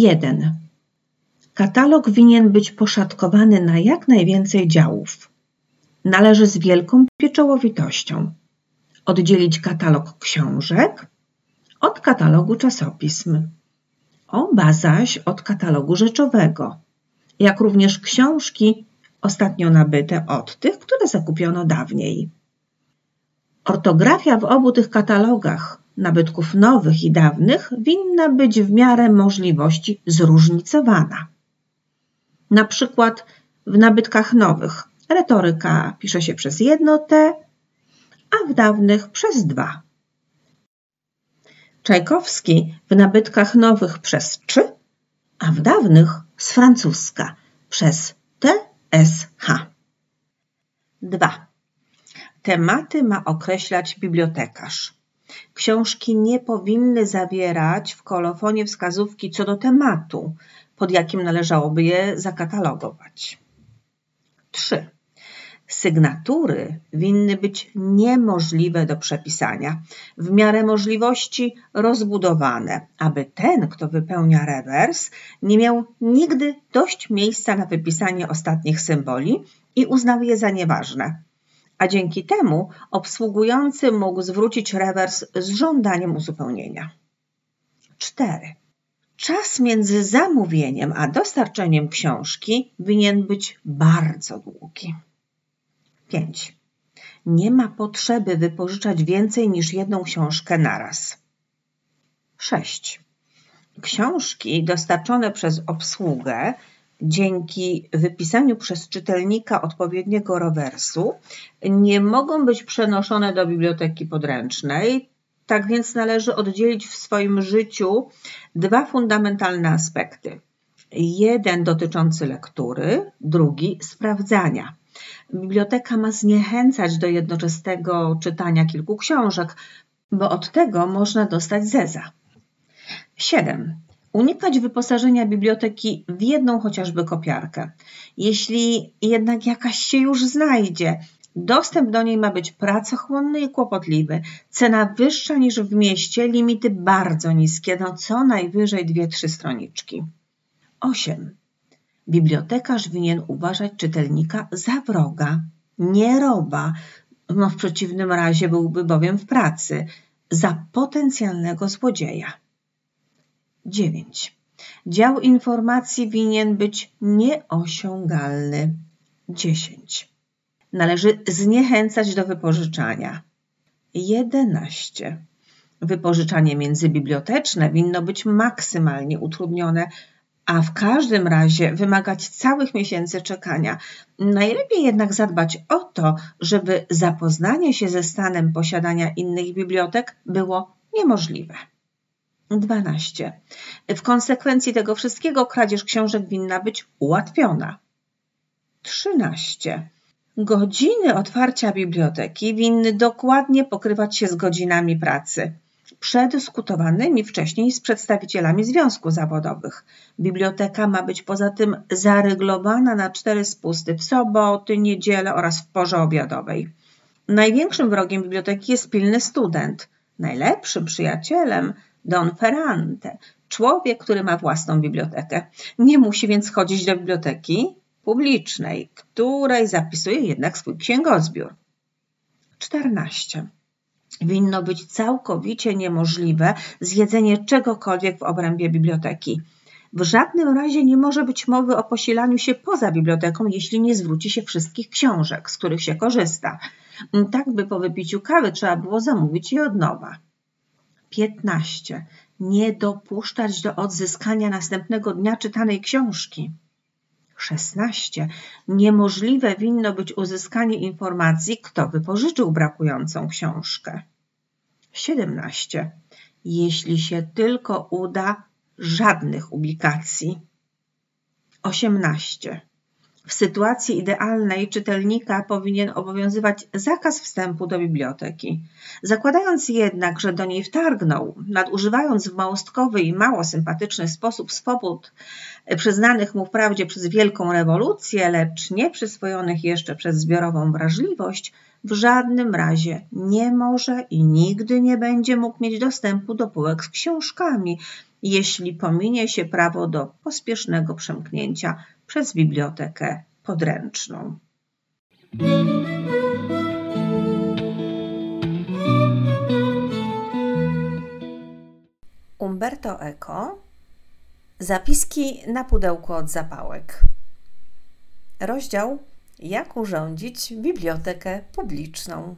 1. Katalog winien być poszatkowany na jak najwięcej działów. Należy z wielką pieczołowitością oddzielić katalog książek od katalogu czasopism, oba zaś od katalogu rzeczowego, jak również książki ostatnio nabyte od tych, które zakupiono dawniej. Ortografia w obu tych katalogach nabytków nowych i dawnych winna być w miarę możliwości zróżnicowana. Na przykład w nabytkach nowych retoryka pisze się przez jedno T, a w dawnych przez dwa. Czajkowski w nabytkach nowych przez trzy, a w dawnych z francuska przez TSH. 2. Tematy ma określać bibliotekarz. Książki nie powinny zawierać w kolofonie wskazówki co do tematu, pod jakim należałoby je zakatalogować. 3. Sygnatury winny być niemożliwe do przepisania, w miarę możliwości rozbudowane, aby ten, kto wypełnia rewers, nie miał nigdy dość miejsca na wypisanie ostatnich symboli i uznał je za nieważne. A dzięki temu obsługujący mógł zwrócić rewers z żądaniem uzupełnienia. 4. Czas między zamówieniem a dostarczeniem książki winien być bardzo długi. 5. Nie ma potrzeby wypożyczać więcej niż jedną książkę naraz. 6. Książki dostarczone przez obsługę dzięki wypisaniu przez czytelnika odpowiedniego rowersu nie mogą być przenoszone do biblioteki podręcznej, tak więc należy oddzielić w swoim życiu dwa fundamentalne aspekty. Jeden dotyczący lektury, drugi sprawdzania. Biblioteka ma zniechęcać do jednoczesnego czytania kilku książek, bo od tego można dostać zeza. 7. Unikać wyposażenia biblioteki w jedną chociażby kopiarkę. Jeśli jednak jakaś się już znajdzie, dostęp do niej ma być pracochłonny i kłopotliwy, cena wyższa niż w mieście, limity bardzo niskie, no co najwyżej dwie-trzy stroniczki. 8. Bibliotekarz winien uważać czytelnika za wroga, nie roba, no w przeciwnym razie byłby bowiem w pracy, za potencjalnego złodzieja. 9. Dział informacji winien być nieosiągalny. 10. Należy zniechęcać do wypożyczania. 11. Wypożyczanie międzybiblioteczne winno być maksymalnie utrudnione, a w każdym razie wymagać całych miesięcy czekania. Najlepiej jednak zadbać o to, żeby zapoznanie się ze stanem posiadania innych bibliotek było niemożliwe. 12. W konsekwencji tego wszystkiego kradzież książek winna być ułatwiona. 13. Godziny otwarcia biblioteki winny dokładnie pokrywać się z godzinami pracy przedyskutowanymi wcześniej z przedstawicielami związków zawodowych. Biblioteka ma być poza tym zaryglowana na cztery spusty w soboty, niedzielę oraz w porze obiadowej. Największym wrogiem biblioteki jest pilny student. Najlepszym przyjacielem Don Ferrante, człowiek, który ma własną bibliotekę. Nie musi więc chodzić do biblioteki publicznej, której zapisuje jednak swój księgozbiór. 14 winno być całkowicie niemożliwe zjedzenie czegokolwiek w obrębie biblioteki. W żadnym razie nie może być mowy o posilaniu się poza biblioteką, jeśli nie zwróci się wszystkich książek, z których się korzysta. Tak by po wypiciu kawy trzeba było zamówić je od nowa. 15. Nie dopuszczać do odzyskania następnego dnia czytanej książki. 16. Niemożliwe winno być uzyskanie informacji, kto wypożyczył brakującą książkę. 17. Jeśli się tylko uda, żadnych ubikacji. 18. W sytuacji idealnej czytelnika powinien obowiązywać zakaz wstępu do biblioteki. Zakładając jednak, że do niej wtargnął, nadużywając w małostkowy i mało sympatyczny sposób swobód przyznanych mu wprawdzie przez wielką rewolucję, lecz nie przyswojonych jeszcze przez zbiorową wrażliwość, w żadnym razie nie może i nigdy nie będzie mógł mieć dostępu do półek z książkami, jeśli pominie się prawo do pospiesznego przemknięcia przez bibliotekę podręczną. Umberto Eco Zapiski na pudełku od zapałek. Rozdział Jak urządzić bibliotekę publiczną.